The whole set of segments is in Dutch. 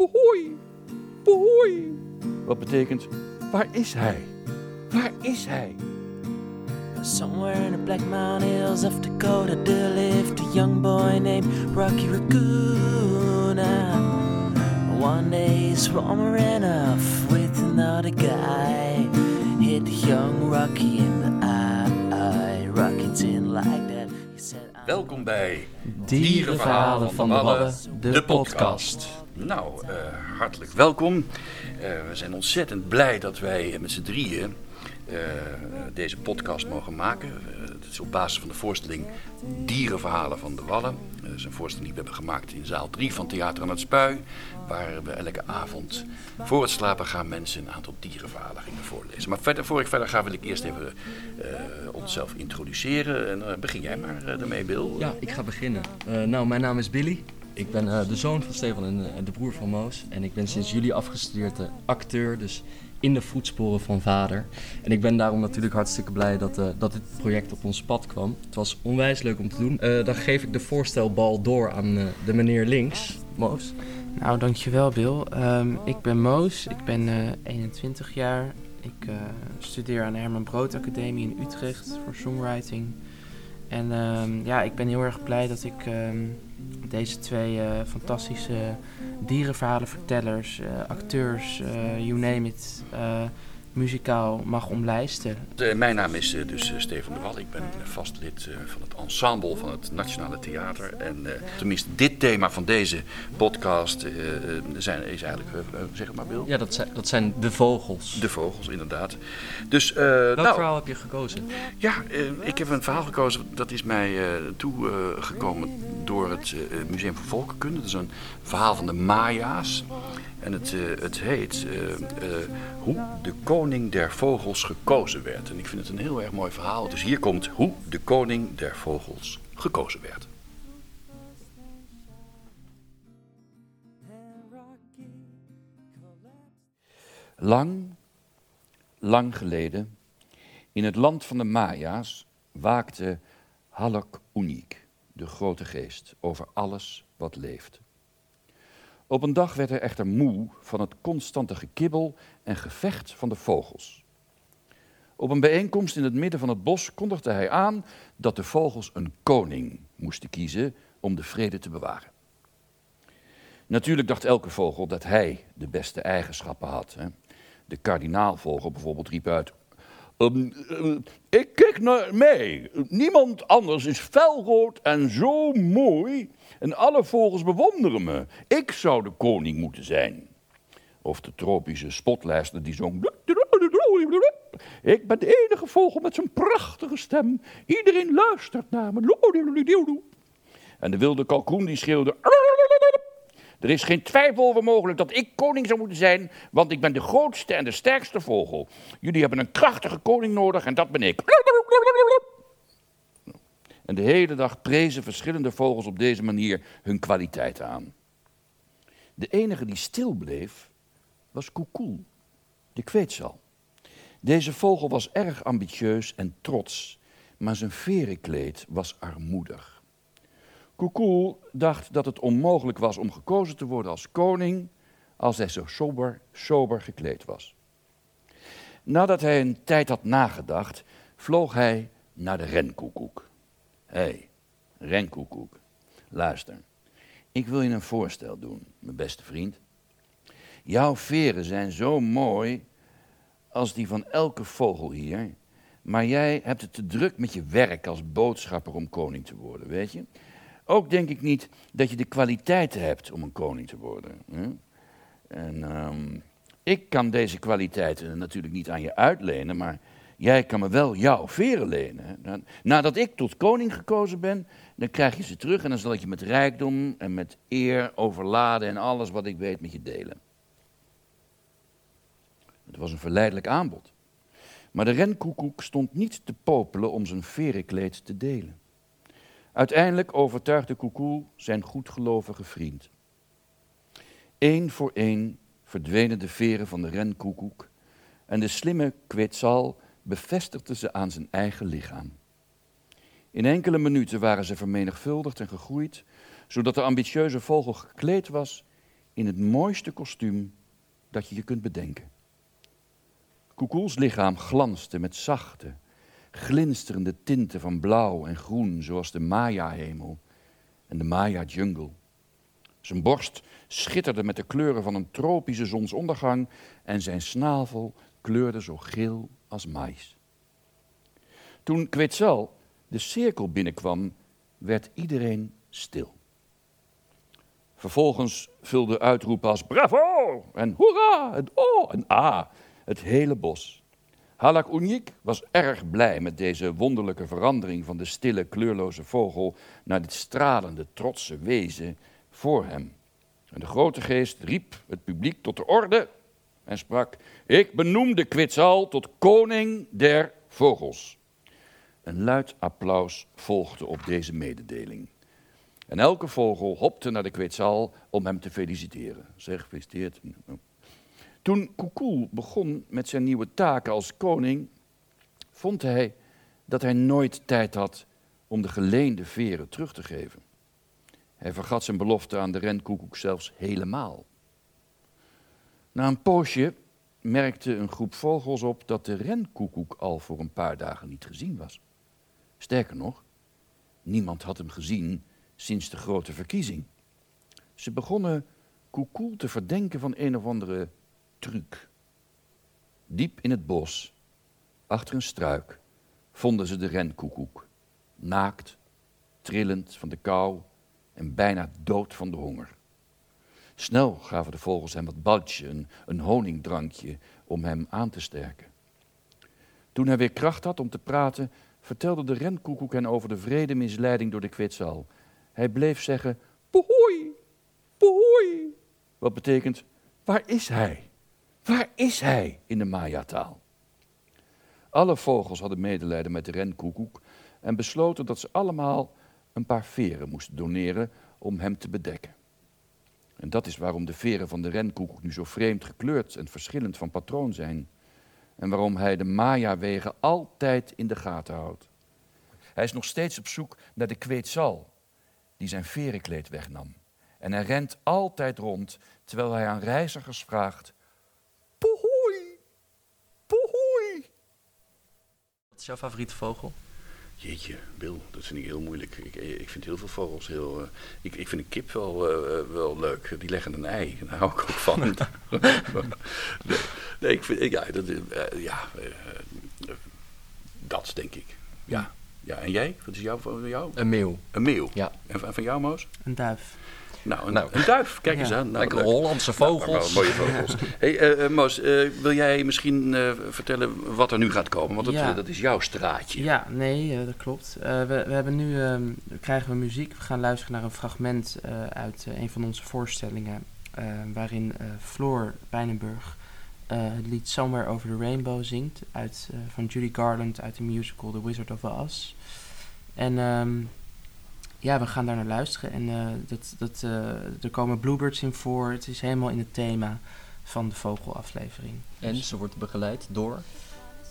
Bohoi, bohoi. Wat betekent, waar is hij? Waar is hij? Somewhere in the Black Mountain Hills of Dakota, there lived a young boy named Rocky Raccoon. One day he swam ran off with another guy. Hit young Rocky in the eye. Rocky didn't like that. He said, "I'm Welkom bij Dierenverhalen van de Wadden, de podcast. Nou, eh, hartelijk welkom. Eh, we zijn ontzettend blij dat wij met z'n drieën eh, deze podcast mogen maken. Het is op basis van de voorstelling Dierenverhalen van de Wallen. Dat is een voorstelling die we hebben gemaakt in zaal 3 van Theater aan het Spui. Waar we elke avond voor het slapen gaan mensen een aantal dierenverhalen gingen voorlezen. Maar verder, voor ik verder ga wil ik eerst even onszelf introduceren. En begin jij maar ermee, Bill. Ja, ik ga beginnen. Nou, mijn naam is Billy. Ik ben eh, de zoon van Stefan en eh, de broer van Moos. En ik ben sinds juli afgestudeerd eh, acteur, dus in de voetsporen van vader. En ik ben daarom natuurlijk hartstikke blij dat, dat dit project op ons pad kwam. Het was onwijs leuk om te doen. Dan geef ik de voorstelbal door aan de meneer links, Moos. Nou, dankjewel Bill. Ehm, ik ben Moos, ik ben eh, 21 jaar. Ik studeer aan de Herman Brood Academie in Utrecht voor songwriting. En ehm, ja, ik ben heel erg blij dat ik ehm, deze twee eh, fantastische dierenverhalenvertellers, eh, acteurs, eh, you name it, eh, muzikaal mag omlijsten. Eh, mijn naam is dus Steven de Wal. Ik ben vast lid eh, van het ensemble van het Nationale Theater. En eh, tenminste, dit thema van deze podcast zijn, is eigenlijk, zeg het maar Bill, Ja, dat zijn, dat zijn de vogels. de vogels inderdaad. Dus, eh, Welk nou, verhaal heb je gekozen? ja, ik heb een verhaal gekozen. Dat is mij eh, toegekomen door het eh, Museum voor Volkenkunde. Dat is een verhaal van de Maya's. En het, eh, het heet eh, Hoe de koning der vogels gekozen werd. En ik vind het een heel erg mooi verhaal. Dus hier komt Hoe de koning der vogels gekozen werd. Lang, lang geleden, in het land van de Maya's, waakte Halak Uniek, de grote geest, over alles wat leeft. Op een dag werd hij echter moe van het constante gekibbel en gevecht van de vogels. Op een bijeenkomst in het midden van het bos kondigde hij aan dat de vogels een koning moesten kiezen om de vrede te bewaren. Natuurlijk dacht elke vogel dat hij de beste eigenschappen had. De kardinaalvogel bijvoorbeeld riep uit: "Ehm, eh, Ik kijk naar mij. Niemand anders is felrood en zo mooi. En alle vogels bewonderen me. Ik zou de koning moeten zijn. Of de tropische spotlijster die zong. Ik ben de enige vogel met zo'n prachtige stem. Iedereen luistert naar me. En de wilde kalkoen die schreeuwde. Er is geen twijfel over mogelijk dat ik koning zou moeten zijn, want ik ben de grootste en de sterkste vogel. Jullie hebben een krachtige koning nodig en dat ben ik. En de hele dag prezen verschillende vogels op deze manier hun kwaliteit aan. De enige die stil bleef was Koekoel, de kweetsal. Deze vogel was erg ambitieus en trots, maar zijn verenkleed was armoedig. Koekoel dacht dat het onmogelijk was om gekozen te worden als koning als hij zo sober, sober gekleed was. Nadat hij een tijd had nagedacht, vloog hij naar de renkoekoek. Hé, hey, renkoekoek, luister. Ik wil je een voorstel doen, mijn beste vriend. Jouw veren zijn zo mooi als die van elke vogel hier, maar jij hebt het te druk met je werk als boodschapper om koning te worden, weet je? Ook denk ik niet dat je de kwaliteiten hebt om een koning te worden. En ehm, ik kan deze kwaliteiten natuurlijk niet aan je uitlenen, maar jij kan me wel jouw veren lenen. Nadat ik tot koning gekozen ben, dan krijg je ze terug en dan zal ik je met rijkdom en met eer overladen en alles wat ik weet met je delen. Het was een verleidelijk aanbod. Maar de renkoekoek stond niet te popelen om zijn verenkleed te delen. Uiteindelijk overtuigde Koekoel zijn goedgelovige vriend. Eén voor één verdwenen de veren van de renkoekoek en de slimme Quetzal bevestigde ze aan zijn eigen lichaam. In enkele minuten waren ze vermenigvuldigd en gegroeid, zodat de ambitieuze vogel gekleed was in het mooiste kostuum dat je je kunt bedenken. Koekoels lichaam glanste met zachte, glinsterende tinten van blauw en groen, zoals de Maya-hemel en de Maya-jungle. Zijn borst schitterde met de kleuren van een tropische zonsondergang en zijn snavel kleurde zo geel als mais. Toen Quetzal de cirkel binnenkwam, werd iedereen stil. Vervolgens vulde uitroepen als bravo en hoera en oh en ah het hele bos. Halak Unjik was erg blij met deze wonderlijke verandering van de stille, kleurloze vogel naar dit stralende, trotse wezen voor hem. En de grote geest riep het publiek tot de orde en sprak: Ik benoem de Quetzal tot koning der vogels. Een luid applaus volgde op deze mededeling. En elke vogel hopte naar de Quetzal om hem te feliciteren. Zeg, gefeliciteerd. Toen Koekoel begon met zijn nieuwe taken als koning, vond hij dat hij nooit tijd had om de geleende veren terug te geven. Hij vergat zijn belofte aan de renkoekoek zelfs helemaal. Na een poosje merkte een groep vogels op dat de renkoekoek al voor een paar dagen niet gezien was. Sterker nog, niemand had hem gezien sinds de grote verkiezing. Ze begonnen Koekoel te verdenken van een of andere truc. Diep in het bos, achter een struik, vonden ze de renkoekoek. Naakt, trillend van de kou en bijna dood van de honger. Snel gaven de vogels hem wat baltje, een, een honingdrankje, om hem aan te sterken. Toen hij weer kracht had om te praten, vertelde de renkoekoek hen over de vrede misleiding door de kwetsal. Hij bleef zeggen, pohoei, pohoei, wat betekent, waar is hij? Waar is hij in de Maya-taal? Alle vogels hadden medelijden met de renkoekoek en besloten dat ze allemaal een paar veren moesten doneren om hem te bedekken. En dat is waarom de veren van de renkoekoek nu zo vreemd gekleurd en verschillend van patroon zijn. En waarom hij de Maya-wegen altijd in de gaten houdt. Hij is nog steeds op zoek naar de kweetsal die zijn verenkleed wegnam. En hij rent altijd rond terwijl hij aan reizigers vraagt: Wat is jouw favoriete vogel? Jeetje, Bill, dat vind ik heel moeilijk. Ik, ik vind heel veel vogels heel. eh, ik, ik vind een kip wel, eh, wel leuk. Die leggen een ei. Daar hou ik ook van. nee, nee, ik vind. Ja, dat, eh, ja eh, dat denk ik. Ja. ja. En jij? Wat is jouw voor jou? Een meeuw. Een meeuw. Ja. En van, van jou, Moos? Een duif. Nou, een, Nou. een duif. Kijk eens aan. Nou, Lekker leuk. Hollandse Nou, vogels. maar mooie vogels. Hey, eh, Moos, eh, wil jij misschien vertellen wat er nu gaat komen? Want dat, dat is jouw straatje. Ja, nee, dat klopt. We, we hebben nu ehm, krijgen we muziek. We gaan luisteren naar een fragment uit een van onze voorstellingen. waarin Floor Wijnenburg eh, het lied Somewhere Over the Rainbow zingt. Uit, van Judy Garland uit de musical The Wizard of Oz. En ehm, ja, we gaan daar naar luisteren. En eh, dat, dat, eh, er komen bluebirds in voor. Het is helemaal in het thema van de vogelaflevering. En ze wordt begeleid door,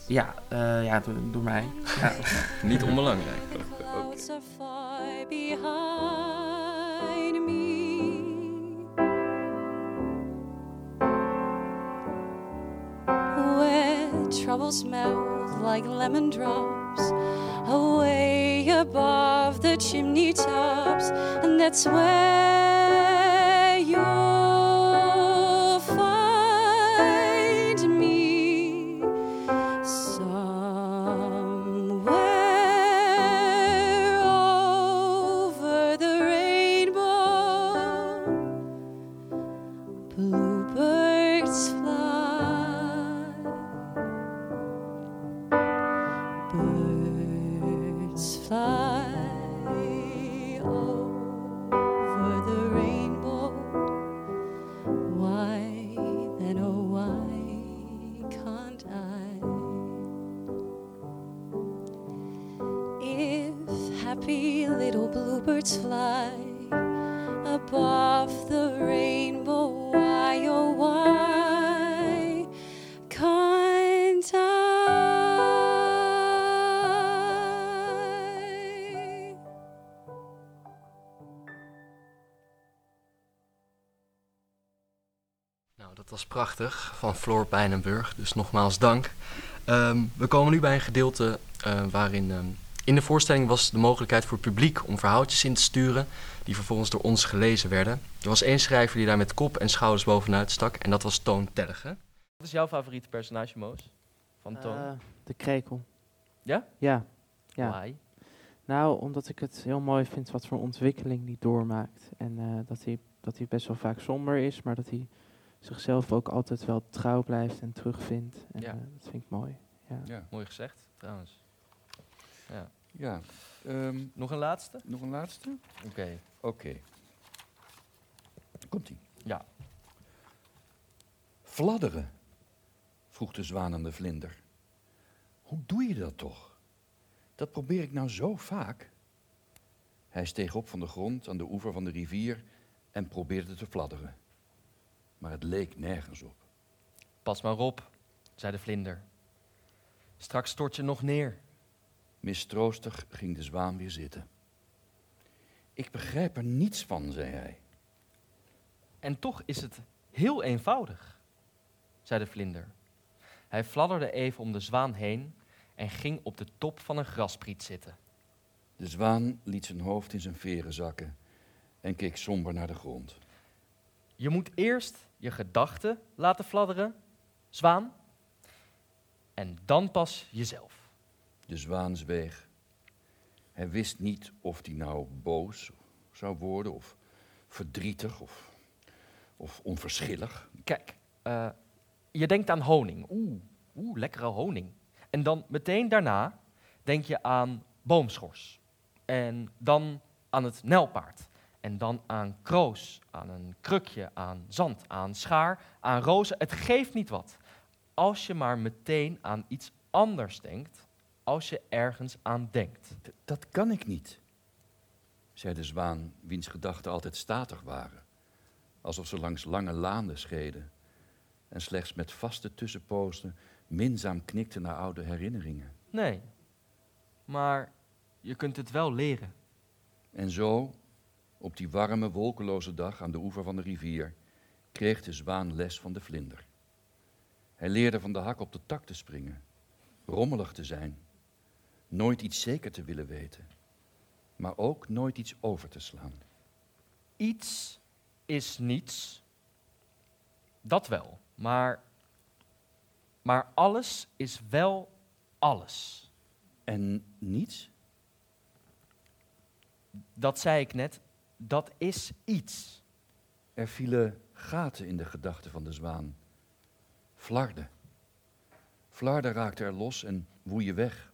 Ja, eh, ja door, door mij. Ja. niet onbelangrijk. troubles melt like lemon drops away above the chimney tops, and that's where prachtig van Floor Pijnenburg, dus nogmaals dank. Ehm, we komen nu bij een gedeelte eh, waarin ehm, in de voorstelling was de mogelijkheid voor het publiek om verhaaltjes in te sturen, die vervolgens door ons gelezen werden. Er was één schrijver die daar met kop en schouders bovenuit stak en dat was Toon Tellige. Wat is jouw favoriete personage, Moos? Van Toon? Eh, de krekel. Ja? Ja. ja. Why? Nou, omdat ik het heel mooi vind wat voor ontwikkeling die doormaakt. En eh, dat, hij, dat hij best wel vaak somber is, maar dat hij zichzelf ook altijd wel trouw blijft en terugvindt. En Ja. eh, dat vind ik mooi. Ja. Ja, Mooi gezegd, trouwens. Ja. ja. Ehm, Nog een laatste? nog een laatste? Oké. Oké. Komt-ie. Ja. Fladderen, vroeg de zwaan aan de vlinder. Hoe doe je dat toch? Dat probeer ik nou zo vaak. Hij steeg op van de grond aan de oever van de rivier en probeerde te fladderen. Maar het leek nergens op. Pas maar op, zei de vlinder. Straks stort je nog neer. Mistroostig ging de zwaan weer zitten. Ik begrijp er niets van, zei hij. En toch is het heel eenvoudig, zei de vlinder. Hij fladderde even om de zwaan heen en ging op de top van een graspriet zitten. De zwaan liet zijn hoofd in zijn veren zakken en keek somber naar de grond. Je moet eerst je gedachten laten fladderen, zwaan, en dan pas jezelf. De zwaan zweeg. Hij wist niet of hij nou boos zou worden, of verdrietig, of, of onverschillig. Kijk, eh, je denkt aan honing. Oeh, oeh, lekkere honing. En dan meteen daarna denk je aan boomschors. En dan aan het nijlpaard. En dan aan kroos, aan een krukje, aan zand, aan schaar, aan rozen. Het geeft niet wat. Als je maar meteen aan iets anders denkt, als je ergens aan denkt. D- dat kan ik niet, zei de zwaan, wiens gedachten altijd statig waren, alsof ze langs lange laanden schreden en slechts met vaste tussenpozen minzaam knikte naar oude herinneringen. Nee, maar je kunt het wel leren. En zo, op die warme, wolkeloze dag aan de oever van de rivier, kreeg de zwaan les van de vlinder. Hij leerde van de hak op de tak te springen, rommelig te zijn, nooit iets zeker te willen weten, maar ook nooit iets over te slaan. Iets is niets. Dat wel. Maar, maar alles is wel alles. En niets? Dat zei ik net. Dat is iets. Er vielen gaten in de gedachten van de zwaan. Flarden. Flarden raakte er los en woeien weg.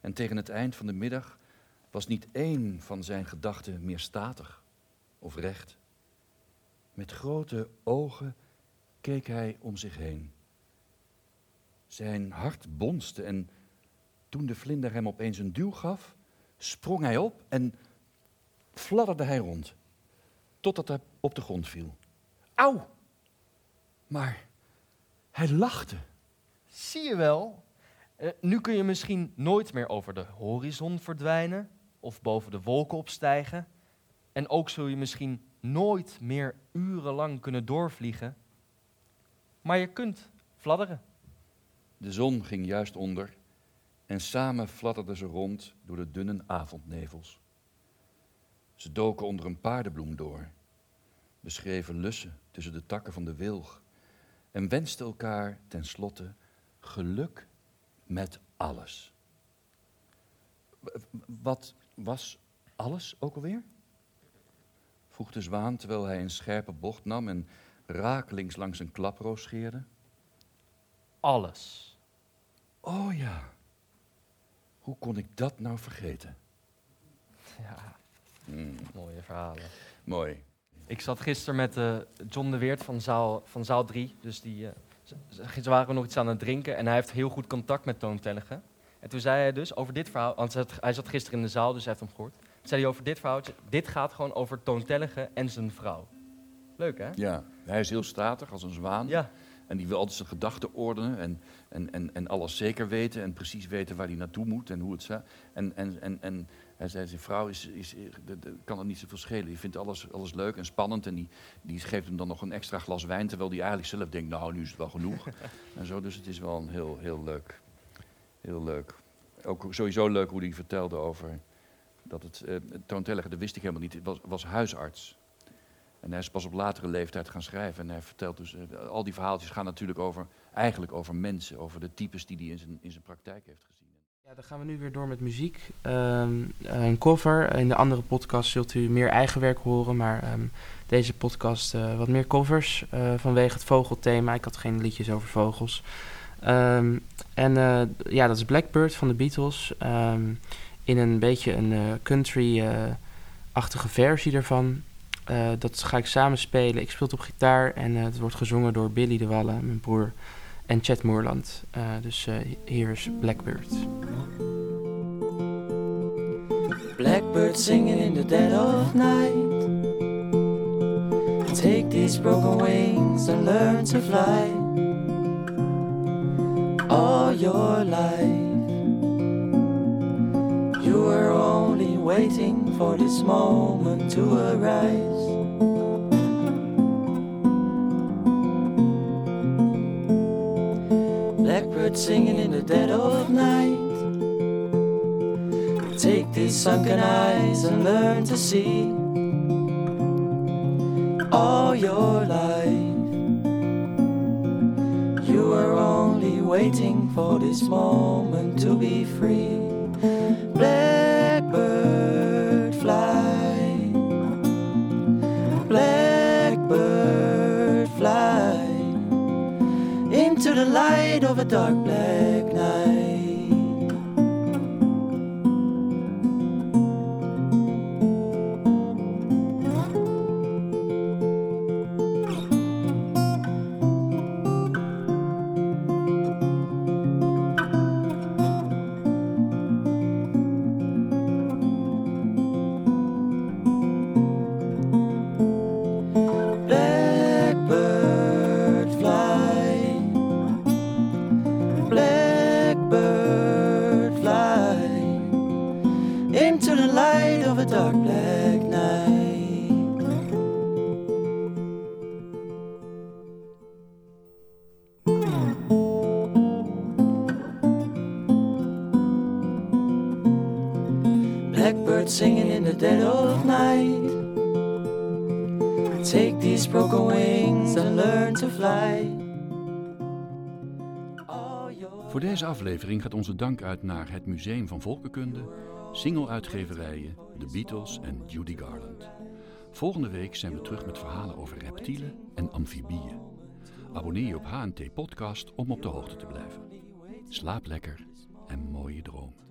En tegen het eind van de middag was niet één van zijn gedachten meer statig of recht. Met grote ogen keek hij om zich heen. Zijn hart bonste en toen de vlinder hem opeens een duw gaf, sprong hij op en fladderde hij rond, totdat hij op de grond viel. Auw! Maar hij lachte. Zie je wel? Eh, nu kun je misschien nooit meer over de horizon verdwijnen of boven de wolken opstijgen. En ook zul je misschien nooit meer urenlang kunnen doorvliegen. Maar je kunt fladderen. De zon ging juist onder en samen fladderden ze rond door de dunne avondnevels. Ze doken onder een paardenbloem door, beschreven lussen tussen de takken van de wilg en wensten elkaar tenslotte geluk met alles. Wat was alles ook alweer? vroeg de zwaan terwijl hij een scherpe bocht nam en rakelings langs een klaproos scheerde. Alles. Oh ja. Hoe kon ik dat nou vergeten? Ja, Hmm, mooie verhalen. mooi. Ik zat gisteren met eh, John de Weert van zaal, van zaal 3. Dus die, ze, ze- ze waren nog iets aan het drinken. En hij heeft heel goed contact met Toon Tellige. En toen zei hij dus over dit verhaal... Want hij zat- gisteren in de zaal, dus hij heeft hem gehoord. Toen zei hij over dit verhaal... Dit gaat gewoon over Toon Tellige en zijn vrouw. Leuk, hè? Ja, hij is heel statig als een zwaan. Ja. En die wil altijd zijn gedachten ordenen en, en, en, en alles zeker weten en precies weten waar hij naartoe moet en hoe het staat. En, en, en, en Hij zei, zijn vrouw is, is, kan het niet zoveel schelen. Die vindt alles, alles leuk en spannend. En die, die geeft hem dan nog een extra glas wijn. Terwijl hij eigenlijk zelf denkt, nou, nu is het wel genoeg. en zo, dus het is wel een heel, heel leuk. Heel leuk. Ook sowieso leuk hoe hij vertelde over dat het... eh Toon Telliger, dat wist ik helemaal niet, was, was huisarts. En hij is pas op latere leeftijd gaan schrijven. En hij vertelt dus, eh, al die verhaaltjes gaan natuurlijk over, eigenlijk over mensen. Over de types die hij in zijn, in zijn praktijk heeft gezien. Ja, dan gaan we nu weer door met muziek. Ehm, een cover. In de andere podcast zult u meer eigen werk horen, maar ehm, deze podcast eh, wat meer covers eh, vanwege het vogelthema. Ik had geen liedjes over vogels. Ehm, en ja, dat is Blackbird van de Beatles. In een beetje een country-achtige versie ervan. Eh, dat ga ik samen spelen. Ik speel het op gitaar en eh, het wordt gezongen door Billy de Wallen, mijn broer, en Chet Moorland. Eh, dus hier is Blackbird. Blackbird singing in the dead of night. Take these broken wings and learn to fly. All your life, you were only waiting for this moment to arise. Blackbird singing in the dead of night. Take these sunken eyes and learn to see all your life. You were only waiting for this moment to be free. Dark Voor deze aflevering gaat onze dank uit naar het Museum van Volkenkunde, single-uitgeverijen, de Beatles en Judy Garland. Volgende week zijn we terug met verhalen over reptielen en amfibieën. Abonneer je op HNT Podcast om op de hoogte te blijven. Slaap lekker en mooie dromen.